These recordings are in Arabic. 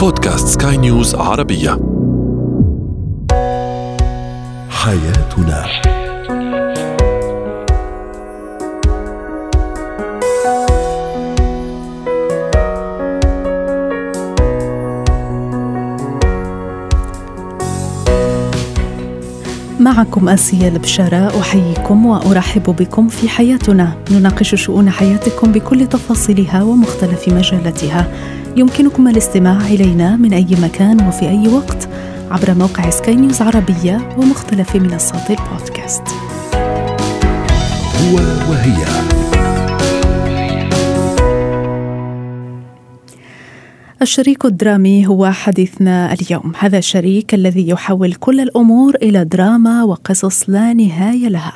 بودكاست سكاي نيوز عربية. حياتنا. معكم آسيا البشارة أحييكم وأرحب بكم في حياتنا. نناقش شؤون حياتكم بكل تفاصيلها ومختلف مجالاتها. يمكنكم الاستماع إلينا من أي مكان وفي أي وقت عبر موقع سكاي نيوز عربية ومختلف منصات البودكاست. هو وهي. الشريك الدرامي هو حديثنا اليوم. هذا الشريك الذي يحول كل الأمور إلى دراما وقصص لا نهاية لها.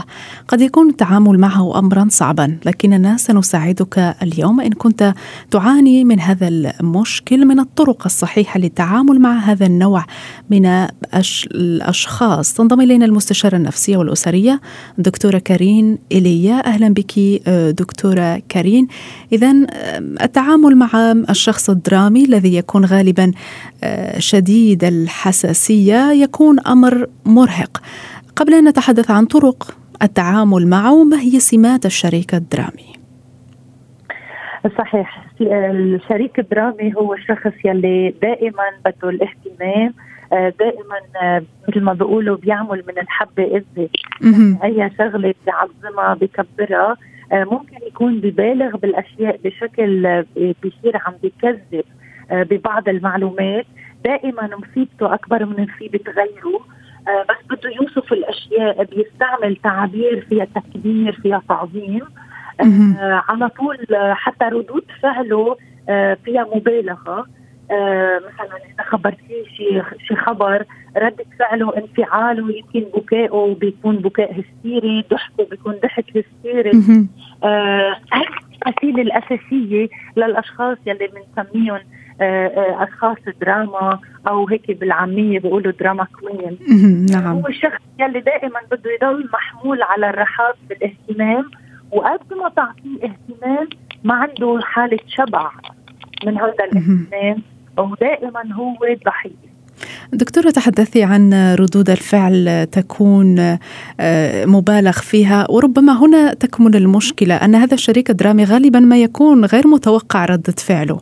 قد يكون التعامل معه امرا صعبا لكننا سنساعدك اليوم. إن كنت تعاني من هذا المشكل من الطرق الصحيحة للتعامل مع هذا النوع من الأشخاص تنضم إلينا المستشاره النفسيه والأسرية دكتورة كارين ايليا أهلا بك دكتورة كارين. اذا التعامل مع الشخص الدرامي الذي يكون غالبا آه، شديد الحساسية يكون أمر مرهق. قبل أن نتحدث عن طرق التعامل معه ما هي سمات الشريك الدرامي؟ صحيح. الشريك الدرامي هو الشخص يلي دائما بده الاهتمام آه، دائما آه، مثل ما بيقولوا بيعمل من الحبة اذى أي شغلة بيعظمها بكبرها ممكن يكون ببالغ بالأشياء بشكل بيصير عم بيكذب. آه، ببعض المعلومات. دائما مصيبته أكبر من مصيبة غيره. آه، بس بده يوصف الأشياء بيستعمل تعابير فيها تكبير فيها تعظيم. آه، على طول حتى ردود فعله فيها مبالغة. مثلا إذا خبرتيه شيء شي خبر ردة فعله انفعاله يمكن بكائه بيكون بكاء هستيري ضحكه بيكون ضحك هستيري. آه التفاصيل الأساسية للأشخاص يلي بنسميهم آه، آه، أشخاص دراما أو هيك بالعامية بيقولوا drama queen. نعم. هو الشخص يلي دائما بده يضل محمول على الراحات بالاهتمام وقد ما تعطيه اهتمام ما عنده حالة شبع من هذا الاهتمام ودائما هو ضحية. دكتورة تحدثي عن ردود الفعل تكون آه، مبالغ فيها وربما هنا تكمن المشكلة أن هذا الشريك الدرامي غالبا ما يكون غير متوقع ردة فعله.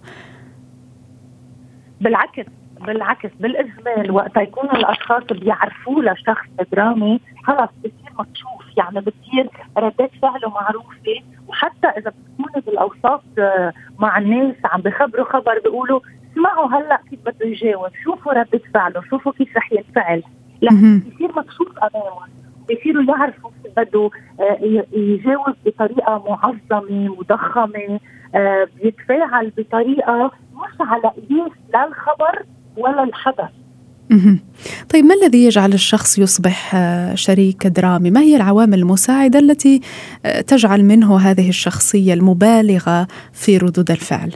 بالعكس بالعكس بالاجمال وقت يكون الأشخاص بيعرفوه لشخص درامي خلص بصير مكشوف يعني بتصير ردات فعله معروفة. وحتى إذا بتكون بالأوساط آه، مع الناس عم بخبروا خبر بيقولوا اسمعوا هلأ كيف بده يجاوب شوفوا ردة فعله شوفوا كيف رح ينفعل. لا بصير مكشوف أمامهم بصيروا يعرفوا كيف بده آه، يجاوب بطريقة معظمة مضخمة آه، بيتفاعل بطريقة مش على قياس لا الخبر ولا الحدث. طيب ما الذي يجعل الشخص يصبح آه، شريك درامي؟ ما هي العوامل المساعدة التي آه، تجعل منه هذه الشخصية المبالغة في ردود الفعل؟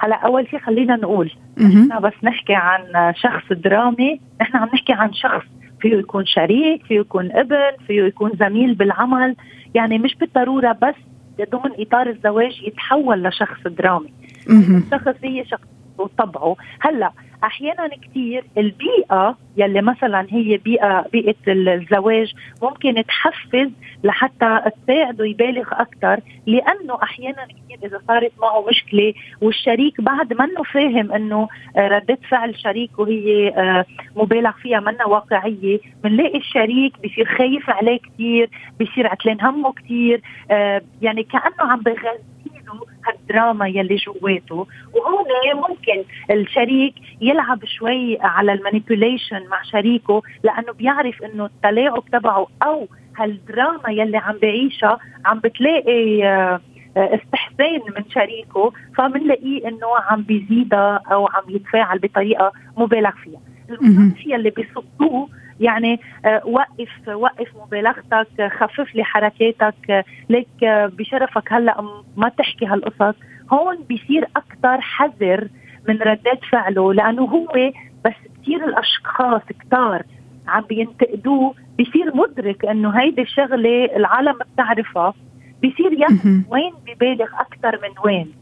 هلا أول شيء خلينا نقول إحنا بس نحكي عن شخص درامي نحن عم نحكي عن شخص فيه يكون شريك فيه يكون ابن فيه يكون زميل بالعمل. يعني مش بالضرورة بس ضمن إطار الزواج يتحول لشخص درامي. الشخص هي شخص وطبعه. هلا أحيانا كثير البيئة يلي مثلا هي بيئه بيئة الزواج ممكن تحفز لحتى تساعده يبالغ أكثر لأنه أحيانا كثير إذا صارت معه مشكلة والشريك بعد منه فاهم إنه ردة فعل شريكه هي آه، مبالغ فيها منا واقعية بنلاقي الشريك بصير خايف عليه كثير بصير عتلان همه كثير آه، يعني كأنه عم بغذي هالدراما يلي جواته. وهون ممكن الشريك يلعب شوي على المانيبيوليشن مع شريكه لأنه بيعرف إنه التلاعب تبعه أو هالدراما يلي عم بعيشها عم بتلاقي آه، استحسان من شريكه فبنلاقيه إنه عم بيزيدها أو عم يتفاعل بطريقة مبالغ فيها. الشيء اللي بيصدوه يعني آه، وقف وقف مبالغتك خفف لي حركاتك. ليك آه، بشرفك هلا ما تحكي هالقصص. هون بيصير أكثر حذر من ردات فعله لأنه هو بس كثير الأشخاص كتار عم بينتقدوه. بيصير مدرك إنه هيدي الشغلة العالم بتعرفها. بيصير يعرف وين ببالغ أكثر من وين.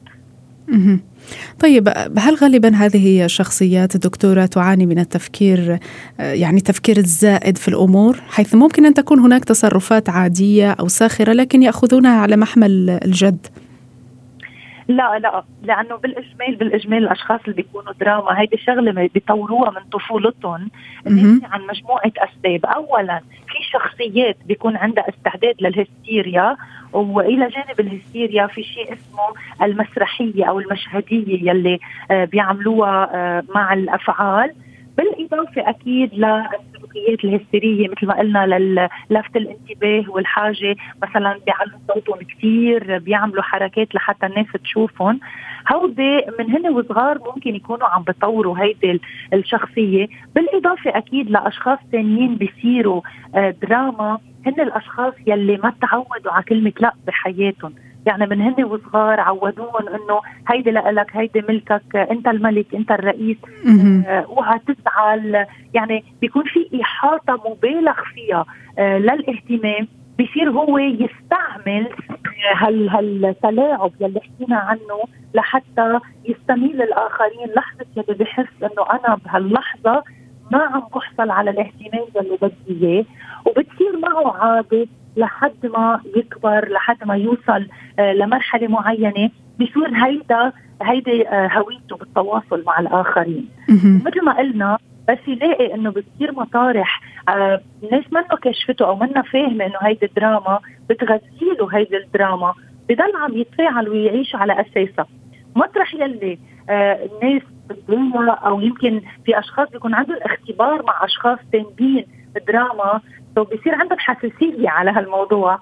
طيب هل غالبا هذه الشخصيات دكتورة تعاني من التفكير يعني التفكير الزائد في الأمور حيث ممكن أن تكون هناك تصرفات عادية أو ساخرة لكن يأخذونها على محمل الجد؟ لا لا لأنه بالإجمال بالإجمال الأشخاص اللي بيكونوا دراما هيدي شغلة بيطوروها من طفولتهم عن مجموعة أسباب. اولا في شخصيات بيكون عندها استعداد للهستيريا وإلى جانب الهستيريا في شيء اسمه المسرحية أو المشهدية يلي آه، بيعملوها آه، مع الأفعال. بالإضافة أكيد للسلوكيات الهستيرية مثل ما قلنا للفت الانتباه والحاجة. مثلا بيعلوا صوتهم كثير بيعملوا حركات لحتى الناس تشوفهم. هودي من هن وصغار ممكن يكونوا عم بطوروا هيدي الشخصية. بالإضافة أكيد لأشخاص ثانيين بيصيروا آه، دراما. هن الأشخاص يلي ما تعودوا على كلمة لا بحياتهم. يعني من هن وصغار عودوهم إنه هيدي لك هيدي ملكك أنت الملك أنت الرئيس. آه اوعى تزعل. يعني بيكون في إحاطة مبالغ فيها آه للاهتمام. بصير هو يستعمل آه، هال هالتلاعب يلي حكينا عنه لحتى يستميل الآخرين. لحظة يلي بحس إنه أنا بهاللحظة ما عم بحصل على الاهتمام اللي بدي إياه وبتصير معه عادة لحد ما يكبر لحد ما يوصل آه، لمرحلة معينة. بصير هيدا هيدي آه، هويته بالتواصل مع الآخرين. مثل ما قلنا بس يلاقي إنه بتصير مطارح. آه الناس منا كشفته أو منا فاهمه إنه هيدي الدراما بتغذي له هيدي الدراما. بضل عم يتفاعل ويعيش على أساسها. مطرح يلي آه الناس بتضايق أو يمكن في أشخاص بيكون عندهم اختبار مع أشخاص تانيين دراما. so بصير عندهم حساسية على هالموضوع.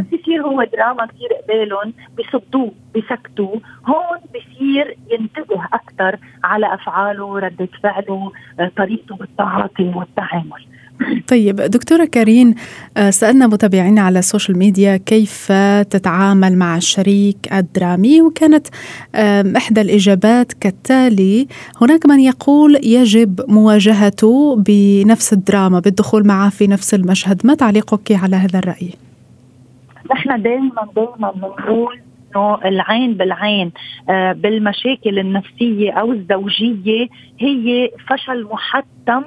بس يصير هو دراما كثير قبالهم بصدوه بسكتوه هون بصير ينتبه أكثر على أفعاله ردة فعله طريقته بالتعاطي والتعامل. طيب دكتورة كارين آه، سألنا متابعينا على ال social media كيف تتعامل مع الشريك الدرامي وكانت إحدى الإجابات كالتالي هناك من يقول يجب مواجهته بنفس الدراما بالدخول معه في نفس المشهد ما تعليقك على هذا الرأي؟ نحن دائما دائما بنقول إنه العين بالعين آه، بالمشاكل النفسية أو الزوجية هي فشل محتم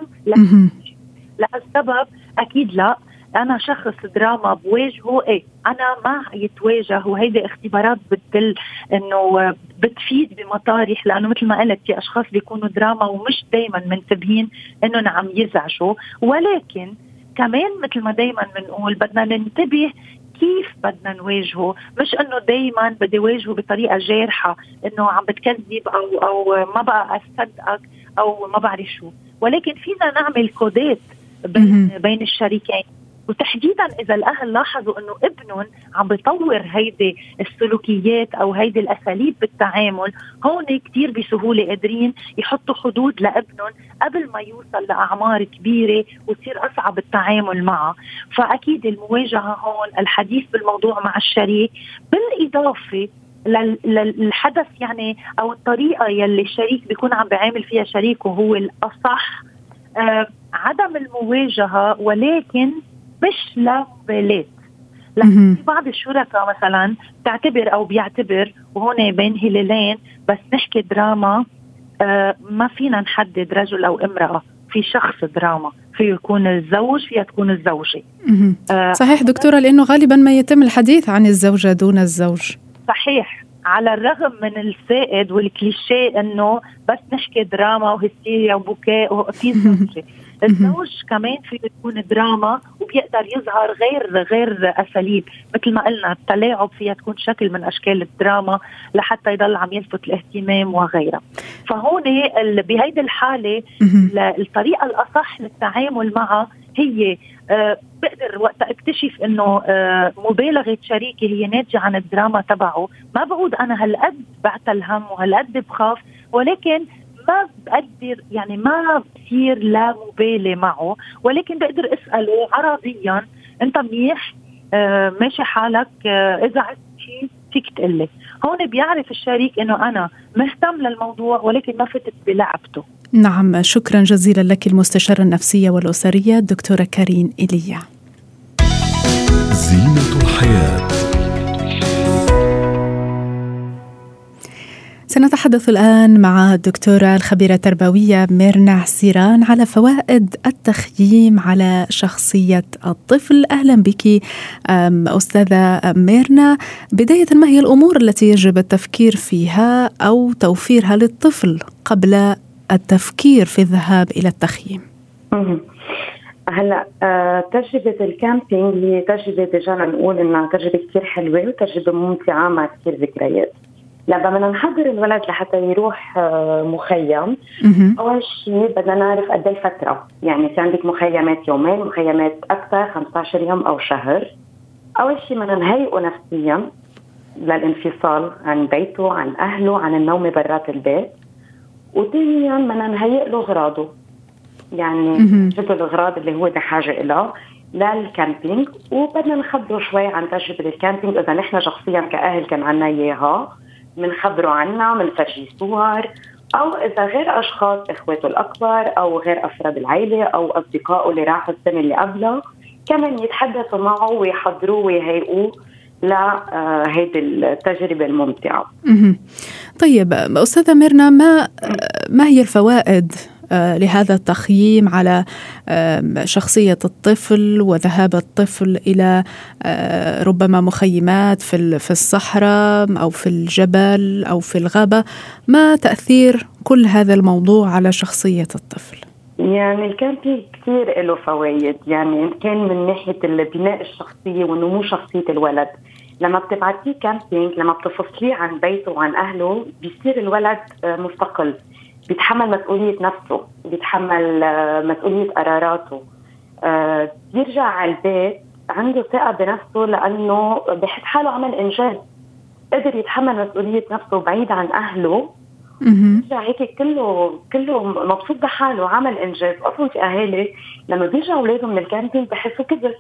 لهالسبب أكيد لا. أنا شخص دراما بواجهه إيه. أنا ما يتواجه وهيدي اختبارات بتدل إنه بتفيد بمطارح لأنه مثل ما قلت في أشخاص بيكونوا دراما ومش دائما منتبهين إنهم عم يزعجوا. ولكن كمان مثل ما دائما بنقول بدنا ننتبه كيف بدنا نواجهه. مش إنه دائما بدي واجهه بطريقة جارحة إنه عم بتكذب أو أو ما بقى أصدقك أو ما بعرف شو. ولكن فينا نعمل كودات بين, بين الشريكين. وتحديدا إذا الأهل لاحظوا إنه ابنهم عم بيطور هيدي السلوكيات أو هيدي الأساليب بالتعامل هون كثير بسهولة قادرين يحطوا حدود لابنهم قبل ما يوصل لأعمار كبيرة وتصير أصعب التعامل معه. فأكيد المواجهة هون الحديث بالموضوع مع الشريك بالإضافة للحدث يعني أو الطريقة يلي الشريك بيكون عم بيعامل فيها شريكه هو الأصح عدم المواجهة ولكن مش لا مبالاه لكن في بعض الشركاء مثلا تعتبر أو بيعتبر وهون بين هلالين بس نحكي دراما آه ما فينا نحدد رجل أو امرأة. في شخص دراما فيه يكون الزوج فيها تكون الزوجة. آه صحيح دكتورة لأنه غالبا ما يتم الحديث عن الزوجة دون الزوج. صحيح. على الرغم من السائد والكليشيه انه بس نحكي دراما وهستيريا وبكاء وفي الزوج كمان في تكون دراما وبيقدر يظهر غير غير أساليب. مثل ما قلنا التلاعب فيها تكون شكل من أشكال الدراما لحتى يضل عم يلفت الاهتمام وغيرها. فهون بهيدي الحالة الطريقة الأصح للتعامل معها هي أه بقدر وقت اكتشف إنه أه مبالغة شريكي هي ناتجة عن الدراما تبعه. ما بعود أنا هالقد بعتل هم وهالقد بخاف ولكن ما بقدر يعني ما بصير لا مبالي معه ولكن بقدر أسأله عربيا أنت منيح؟ آه ماشي حالك؟ آه إذا عندك شيء فيك تقلي. هون بيعرف الشريك إنه أنا مهتم للموضوع ولكن ما فتت بلعبته. نعم شكرا جزيلا لك المستشارة النفسية والأسرية الدكتورة كارين إيليا زينة الحياة. سنتحدث الآن مع الدكتورة الخبيرة التربوية ميرنا سيران على فوائد التخييم على شخصية الطفل. أهلا بك أستاذة ميرنا. بداية ما هي الأمور التي يجب التفكير فيها أو توفيرها للطفل قبل التفكير في الذهاب إلى التخييم؟ هلا آه، تجربة ال camping هي تجربة déjà نقول إنها تجربة كثير حلوة وتجربة ممتعة مع كثير ذكريات. لما بدنا نحضر الولد لحتى يروح آه، مخيم. أول شيء بدنا نعرف قد إيه الفترة. يعني في عندك مخيمات يومين مخيمات أكثر 15 يوم أو شهر. أول شيء بدنا نهيئه نفسيا للانفصال عن بيته عن أهله عن النوم برات البيت. وثانيا بدنا نهيئ له أغراضه. يعني شو الأغراض اللي هو بحاجه لها لل camping وبدنا نخبره شوي عن تجربة ال camping إذا نحن شخصيا كأهل كان عنا إياها. بنخبره عنها بنفرجيه صور أو إذا غير أشخاص اخواته الأكبر أو غير أفراد العائله أو اصدقائه اللي راحوا السنة اللي قبلها كمان يتحدثوا معه ويحضروه ويهيئوه لهيدي التجربة الممتعة. طيب أستاذة ميرنا ما ما هي الفوائد آه، لهذا التخييم على شخصية الطفل وذهاب الطفل إلى آه، ربما مخيمات في الصحراء أو في الجبل أو في الغابة. ما تأثير كل هذا الموضوع على شخصية الطفل؟ يعني ال camping كثير له فوائد. يعني إن كان من ناحية بناء الشخصية ونمو شخصية الولد. لما بتبعتيه camping لما بتفصليه عن بيته وعن أهله بيصير الولد آه، مستقل. بيتحمل مسؤولية نفسه بيتحمل آه، مسؤولية قراراته. آه، بيرجع على البيت عنده ثقة بنفسه لأنه بحس حاله عمل إنجاز. قدر يتحمل مسؤولية نفسه بعيد عن أهله. بيرجع هيك كله كله مبسوط بحاله عمل إنجاز. أصلا في أهالي لما بيرجعوا أولادهم من ال camping بحسوا كبر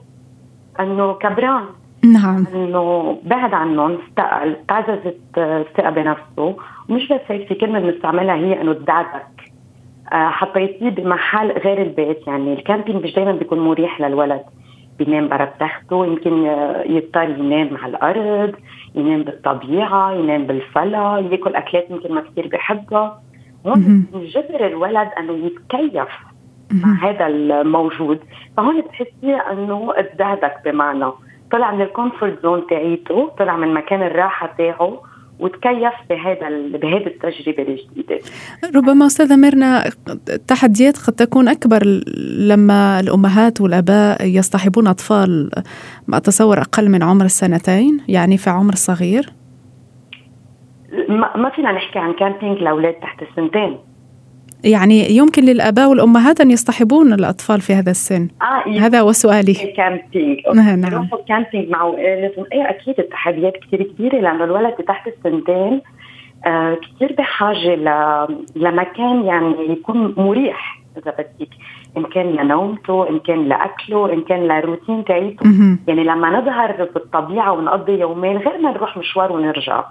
إنه كبران. نعم. إنه بعد عنهم استقل تعززت الثقة بنفسه. ومش بس هيك في كلمة بنستعملها هي إنه تدعبك. آه، حطيتيه بمحل غير البيت. يعني ال camping مش دائما بيكون مريح للولد. بينام برا تخته يمكن يضطر ينام على الأرض ينام بالطبيعة ينام بالفلا ياكل أكلات يمكن ما كثير بحبها هون جبر الولد إنه يتكيف مع هذا الموجود. فهون بتحسي إنه اتدعبك بمعنى. طلع من ال comfort zone تاعيته طلع من مكان الراحة تاعه وتكيف بهذا بهذه التجربة الجديدة. ربما أستاذة ميرنا التحديات قد تكون أكبر لما الأمهات والآباء يصطحبون أطفال ما أتصور أقل من عمر السنتين يعني في عمر صغير؟ ما فينا نحكي عن camping لأولاد تحت السنتين. يعني يمكن للآباء والأمهات أن يصطحبون الأطفال في هذا السن. آه هذا هو سؤالي. camping نعم, نعم. camping مع لازم إيه أكيد التحديات كثير كبيرة لأنه الولد تحت السنتين آه كثير بحاجة ل... لمكان يعني يكون مريح إذا بدك. إن كان لنومته إن كان لأكله إن كان لروتين تاعيته يعني لما نظهر بالطبيعة ونقضي يومين غير ما نروح مشوار ونرجع.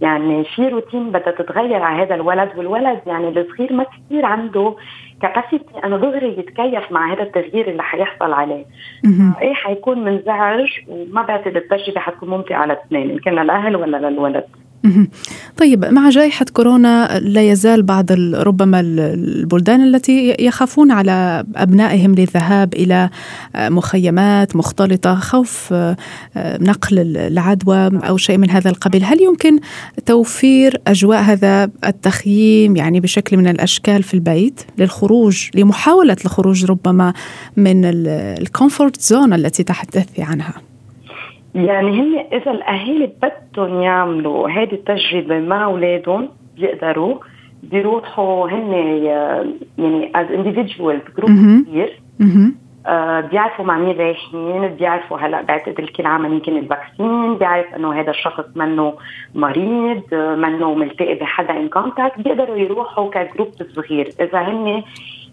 يعني في روتين بدها تتغير على هذا الولد والولد يعني الصغير ما كثير عنده كاباسيتي انه دغري يتكيف مع هذا التغيير اللي حيحصل عليه. إيه حيكون منزعج وما بعتقد التجربة حتكون ممتعة للاثنين إن كان للاهل ولا للولد طيب مع جائحة كورونا لا يزال بعض ربما البلدان التي يخافون على أبنائهم للذهاب إلى مخيمات مختلطة خوف نقل العدوى أو شيء من هذا القبيل. هل يمكن توفير أجواء هذا التخييم يعني بشكل من الأشكال في البيت للخروج لمحاولة الخروج ربما من ال comfort zone التي تحدثي عنها؟ يعني هن إذا الأهالي بدهم يعملوا هذه التجربة مع أولادهم بيقدروا بيروحوا هن يعني as individual ب group كبير آه بيعرفوا مع مين رايحين بيعرفوا هلا بعتقد الكل عمل يمكن ال vaccine بيعرف إنه هذا الشخص منه مريض منه ملتقي بحدا in contact بيقدروا يروحوا ك group صغير إذا هن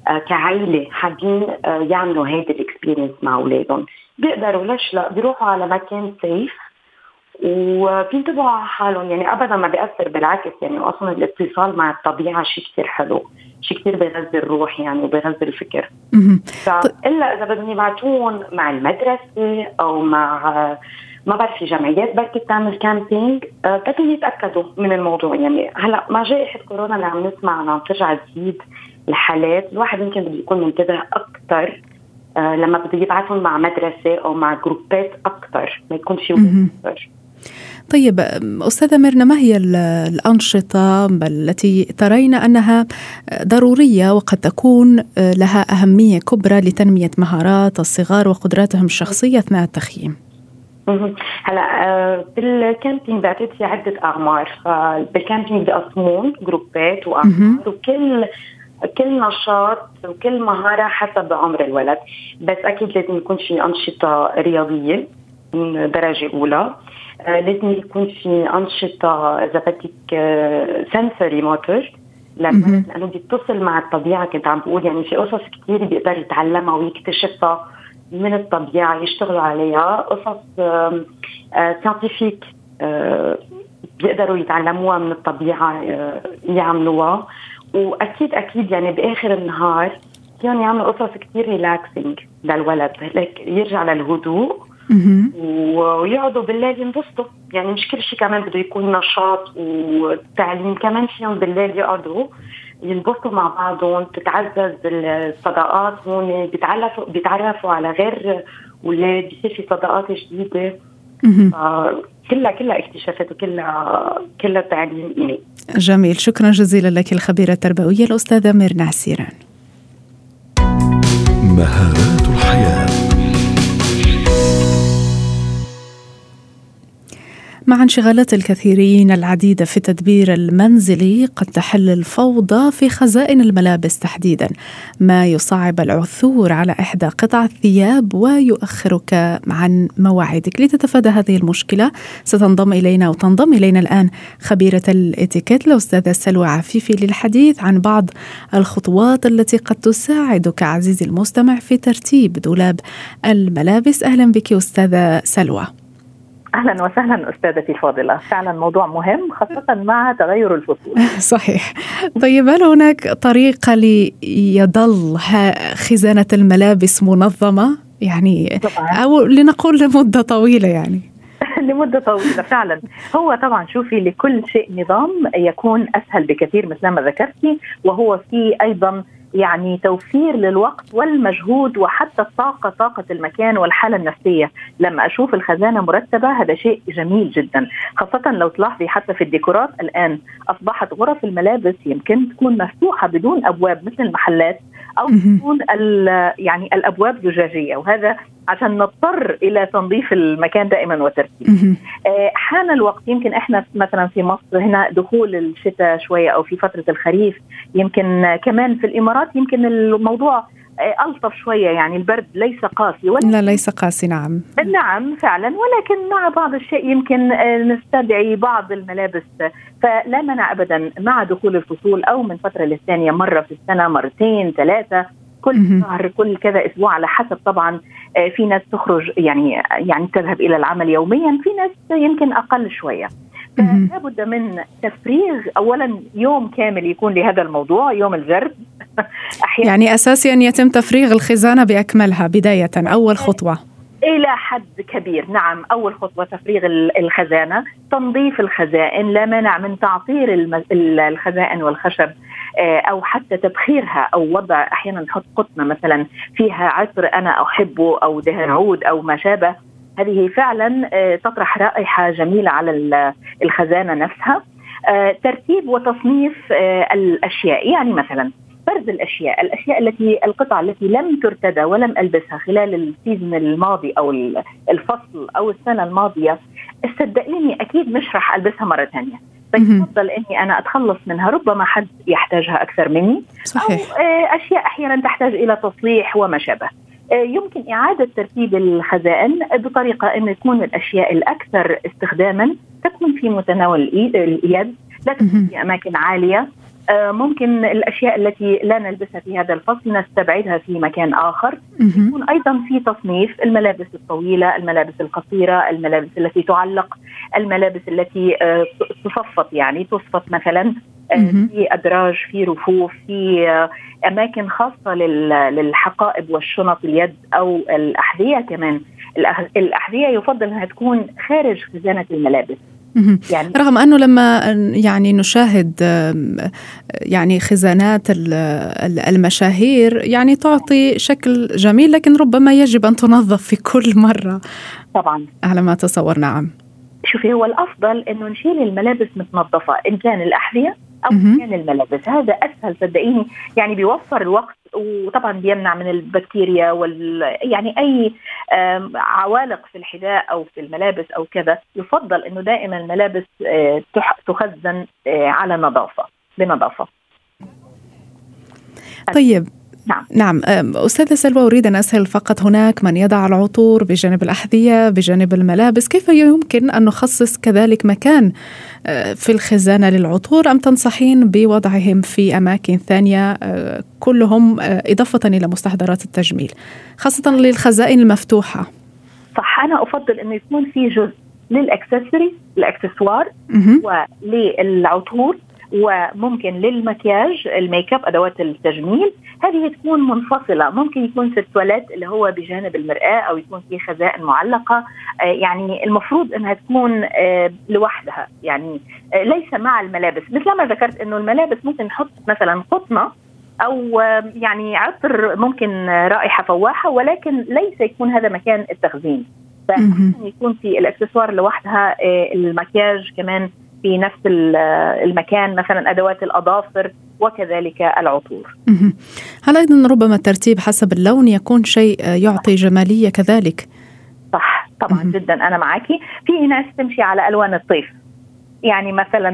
آه كعائله حابين آه يعملوا هيدي ال experience مع أولادهم. بيقدروا ليش لا؟ بيروحوا على مكان safe وبينتبهوا على حالهم يعني ابدا ما بيأثر بالعكس يعني أصلا الاتصال مع الطبيعة شيء كثير حلو شيء كثير بيغذي الروح يعني وبيغذي الفكر. الا إذا بدهم يبعتون مع المدرسة أو مع ما بعرف في جمعيات بركي بتعمل كامبينج أه بدهم يتأكدوا من الموضوع. يعني هلأ مع جائحه كورونا اللي عم نسمع انها عم ترجع تزيد الحالات الواحد يمكن بده يكون منتبه أكثر لما بده يبعثهم مع مدرسة أو مع جروبات أكثر ما يكون في أكثر. طيب أستاذة ميرنا ما هي الأنشطة التي ترين أنها ضرورية وقد تكون لها أهمية كبرى لتنمية مهارات الصغار وقدراتهم الشخصية أثناء التخييم؟ هلا آه، بال camping بعتقد في عدة أعمار فبال camping بيقسمون groupات وأعمار وكل كل نشاط وكل مهارة حسب عمر الولد. بس أكيد لازم يكون في أنشطة رياضية من درجة أولى. آه، لازم يكون في أنشطة إذا بدك sensory motor لأنه بيتصل مع الطبيعة كنت عم بقول. يعني في قصص كثير بيقدر يتعلمها ويكتشفها من الطبيعة يشتغلوا عليها. قصص scientific آه، بيقدروا يتعلموها من الطبيعة آه، يعملوها. وأكيد أكيد يعني بآخر النهار فيهم يعملوا قصص كثير relaxing للولد هيك يرجع للهدوء ويقعدوا بالليل ينبسطوا. يعني مش كل شيء كمان بده يكون نشاط وتعليم كمان فيهم بالليل يقعدوا ينبسطوا مع بعضهم تتعزز الصداقات هون بيتعرفوا بيتعرفوا على غير أولاد بيصير في صداقات جديدة. كلها كلها اكتشافات وكلها كلها تعليم إلي جميل. شكرا جزيلا لك الخبيرة التربوية الأستاذة ميرنا عسيران. مهارات مع انشغالات الكثيرين العديدة في التدبير المنزلي قد تحل الفوضى في خزائن الملابس تحديدا ما يصعب العثور على إحدى قطع الثياب ويؤخرك عن مواعيدك. لتتفادى هذه المشكلة ستنضم إلينا وتنضم إلينا الآن خبيرة الإتيكيت الأستاذة سلوى عفيفي للحديث عن بعض الخطوات التي قد تساعدك عزيزي المستمع في ترتيب دولاب الملابس. أهلا بك أستاذة سلوى. أهلا وسهلا أستاذتي الفاضلة. فعلا موضوع مهم خاصة مع تغير الفصول. صحيح. طيب هل هناك طريقة ليظل خزانة الملابس منظمة؟ يعني طبعا. أو لنقول لمدة طويلة يعني. لمدة طويلة فعلا. هو طبعا شوفي لكل شيء نظام يكون أسهل بكثير مثل ما ذكرتي وهو في أيضا يعني توفير للوقت والمجهود وحتى الطاقة طاقة المكان والحالة النفسية. لما أشوف الخزانة مرتبة هذا شيء جميل جدا خاصة لو تلاحظي حتى في الديكورات الآن. أصبحت غرف الملابس يمكن تكون مفتوحة بدون أبواب مثل المحلات. أو تكون يعني الأبواب زجاجية وهذا عشان نضطر إلى تنظيف المكان دائما وترتيبه. آه، حان الوقت يمكن إحنا مثلا في مصر هنا دخول الشتاء شوية أو في فترة الخريف يمكن كمان في الإمارات يمكن الموضوع ألطف شوية يعني البرد ليس قاسي ولا لا ليس قاسي نعم. نعم فعلا. ولكن مع بعض الشيء يمكن آه، نستدعي بعض الملابس فلا منع ابدا مع دخول الفصول أو من فترة للثانية مرة في السنة مرتين ثلاثة كل شهر كل كذا أسبوع على حسب طبعا آه، في ناس تخرج يعني يعني تذهب إلى العمل يوميا في ناس يمكن أقل شوية. فلا بد من تفريغ اولا يوم كامل يكون لهذا الموضوع يوم الجرد يعني اساسيا يتم تفريغ الخزانة بأكملها بداية أول خطوة. إلى حد كبير نعم أول خطوة تفريغ الخزانة تنظيف الخزائن لا مانع من تعطير الخزائن والخشب آه، أو حتى تبخيرها أو وضع أحيانا نحط قطنة مثلا فيها عطر أنا أحبه أو دهن عود أو ما شابه. هذه فعلا آه، تطرح رائحة جميلة على الخزانة نفسها. آه، ترتيب وتصنيف الأشياء يعني مثلا فرز الأشياء، الأشياء التي القطع التي لم ترتدى ولم ألبسها خلال السيزون الماضي أو الفصل أو السنة الماضية صدقيني أكيد مش راح ألبسها مرة ثانية. فيفضل إني أنا أتخلص منها ربما حد يحتاجها أكثر مني صحيح. أو آه، أشياء أحيانا تحتاج إلى تصليح وما شابه. آه، يمكن إعادة ترتيب الخزائن بطريقة أن تكون الأشياء الأكثر استخداما تكون في متناول اليد لا تكون في أماكن عالية ممكن الأشياء التي لا نلبسها في هذا الفصل نستبعدها في مكان آخر. يكون أيضا في تصنيف الملابس الطويلة الملابس القصيرة الملابس التي تعلق الملابس التي آه، تصفط يعني تصفط مثلا آه، في أدراج في رفوف في أماكن خاصة للحقائب والشنط اليد أو الأحذية كمان. الأحذية يفضل أنها تكون خارج خزانة الملابس. يعني رغم أنه لما يعني نشاهد يعني خزانات المشاهير يعني تعطي شكل جميل لكن ربما يجب أن تنظف في كل مرة. طبعا. على ما اتصور نعم. شوفي هو الأفضل إنه نشيل الملابس متنظفة إن كان الأحذية أو ان كان الملابس. هذا أسهل صدقيني. يعني بيوفر الوقت وطبعا بيمنع من البكتيريا وال يعني أي عوالق في الحذاء أو في الملابس أو كذا. يفضل إنه دائما الملابس آه، تخزن آه، على نظافة بنظافة. طيب نعم. نعم. أستاذة سلوى أريد أن أسأل فقط. هناك من يضع العطور بجانب الأحذية بجانب الملابس. كيف يمكن أن نخصص كذلك مكان في الخزانة للعطور؟ أم تنصحين بوضعهم في أماكن ثانية؟ كلهم إضافة إلى مستحضرات التجميل خاصة للخزائن المفتوحة. صح. أنا أفضل أنه يكون في جزء لل accessory الأكسسوار وللعطور وممكن للمكياج الميك اب أدوات التجميل. هذه تكون منفصلة. ممكن يكون في التواليت اللي هو بجانب المرآة أو يكون في خزائن معلقة. آه، يعني المفروض إنها تكون آه، لوحدها. يعني آه، ليس مع الملابس. مثل ما ذكرت إنه الملابس ممكن نحط مثلا قطنة أو يعني عطر ممكن رائحة فواحة ولكن ليس يكون هذا مكان التخزين. فاحسن يكون في الأكسسوار لوحدها المكياج كمان في نفس المكان مثلا أدوات الأظافر وكذلك العطور. هل أيضا ربما الترتيب حسب اللون يكون شيء يعطي جمالية كذلك؟ صح طبعا جدا أنا معك في ناس تمشي على ألوان الطيف يعني مثلا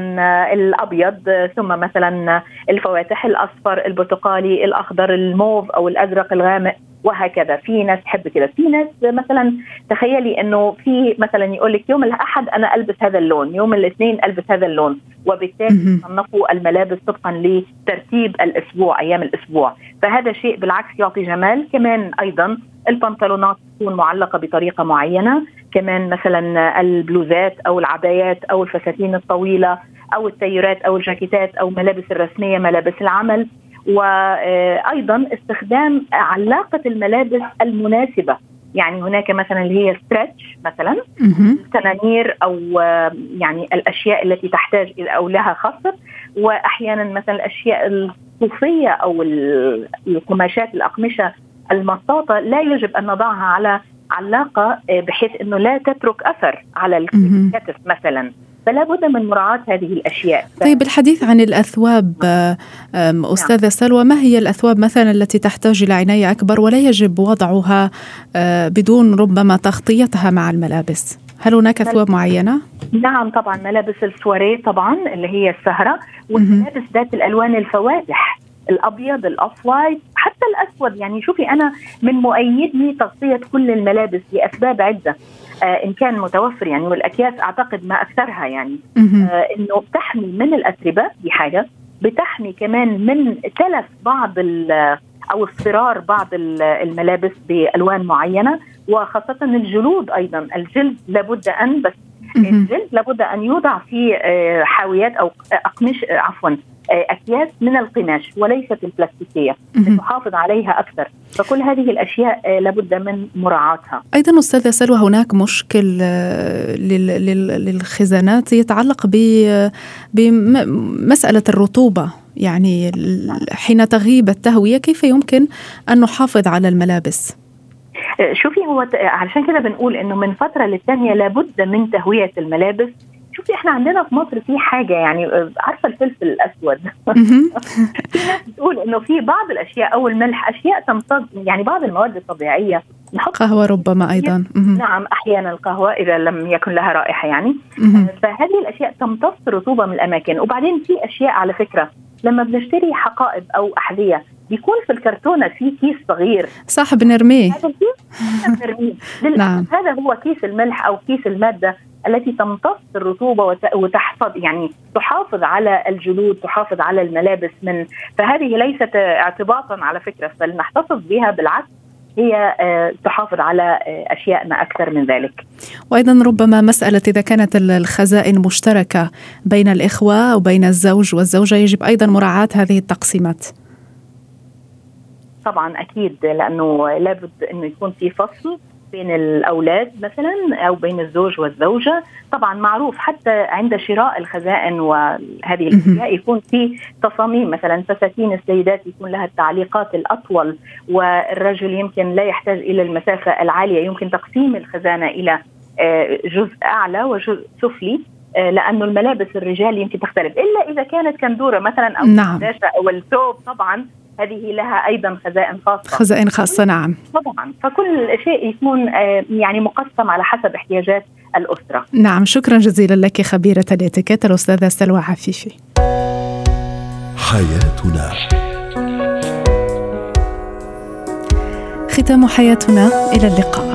الأبيض ثم مثلا الفواتح الأصفر البرتقالي الأخضر الموف أو الأزرق الغامق وهكذا. في ناس تحب كده. في ناس مثلا تخيلي إنه في مثلا يقول لك يوم الأحد أنا ألبس هذا اللون يوم الاثنين ألبس هذا اللون وبالتالي صنفوا الملابس طبقا لترتيب الأسبوع أيام الأسبوع. فهذا شيء بالعكس يعطي جمال. كمان أيضا البنطلونات تكون معلقة بطريقة معينة. كمان مثلا البلوزات أو العبايات أو الفساتين الطويلة أو التيرات أو الجاكيتات أو ملابس الرسمية ملابس العمل وأيضا استخدام علاقة الملابس المناسبة. يعني هناك مثلا اللي هي ستريتش مثلا التنانير أو يعني الأشياء التي تحتاج إلى أو لها خصر واحيانا مثلا الأشياء الصوفيه أو القماشات الأقمشة المطاطه لا يجب أن نضعها على علاقة بحيث إنه لا تترك أثر على الكتف مثلا. فلا بد من مراعاة هذه الأشياء. طيب الحديث عن الأثواب أستاذة نعم. سلوى ما هي الأثواب مثلا التي تحتاج إلى عناية أكبر ولا يجب وضعها آه، بدون ربما تغطيتها مع الملابس؟ هل هناك أثواب معينة؟ نعم طبعا. ملابس السواري طبعا اللي هي السهرة والملابس ذات الألوان الفواتح الأبيض ال off white حتى الأسود. يعني شوفي أنا من مؤيدي تغطية كل الملابس لأسباب عدة. آه إن كان متوفر يعني والأكياس أعتقد ما أكثرها يعني. آه إنه بتحمي من الأتربة دي حاجة بتحمي كمان من تلف بعض أو اصفرار بعض الملابس بألوان معينة وخاصة الجلود أيضا. الجلد لابد أن بس الجلد لابد أن يوضع في آه، حاويات أو أقمش عفوا آه، أكياس من القماش وليست البلاستيكية لتحافظ عليها أكثر. فكل هذه الأشياء آه، لابد من مراعاتها. أيضا أستاذة سلوى هناك مشكل آه، للخزانات يتعلق بمسألة الرطوبة. يعني حين تغيب التهوية كيف يمكن أن نحافظ على الملابس؟ شوفي هو علشان كده بنقول إنه من فترة للثانيه لابد من تهوية الملابس. شوفي إحنا عندنا في مصر في حاجة يعني عارفة الفلفل الأسود؟ في ناس بتقول إنه في بعض الأشياء أو الملح أشياء تمتص يعني بعض المواد الطبيعية نحط قهوة ربما أيضا. نعم أحيانا القهوة إذا لم يكن لها رائحة يعني. فهذه الأشياء تمتص رطوبة من الأماكن. وبعدين في أشياء على فكرة لما بنشتري حقائب أو أحذية بيكون في الكرتونة في كيس صغير صح بنرميه هذا الكيس بنرميه نعم. هذا هو كيس الملح أو كيس المادة التي تمتص الرطوبة وتحفظ يعني تحافظ على الجلود تحافظ على الملابس من فهذه ليست اعتباطا على فكرة فلنحتفظ بها بالعكس هي آه، تحافظ على آه، اشيائنا أكثر من ذلك. وأيضا ربما مسألة إذا كانت الخزائن مشتركة بين الإخوة أو بين الزوج والزوجة يجب أيضا مراعاة هذه التقسيمات. طبعا أكيد لأنه لابد إنه يكون في فصل بين الأولاد مثلا أو بين الزوج والزوجة. طبعا معروف حتى عند شراء الخزائن وهذه الأشياء يكون في تصاميم. مثلا فساتين السيدات يكون لها التعليقات الأطول والرجل يمكن لا يحتاج إلى المسافة العالية يمكن تقسيم الخزانة إلى آه، جزء أعلى وجزء سفلي آه، لأنه الملابس الرجال يمكن تختلف. إلا إذا كانت كندورة مثلا أو نعم. أو الثوب طبعا هذه لها أيضا خزائن خاصة. خزائن خاصة نعم. طبعا. فكل شيء يكون آه، يعني مقسم على حسب احتياجات الأسرة. نعم شكرا جزيلا لك خبيرة الاتيكيت الأستاذة سلوى عفيفي حياتنا. ختام حياتنا إلى اللقاء.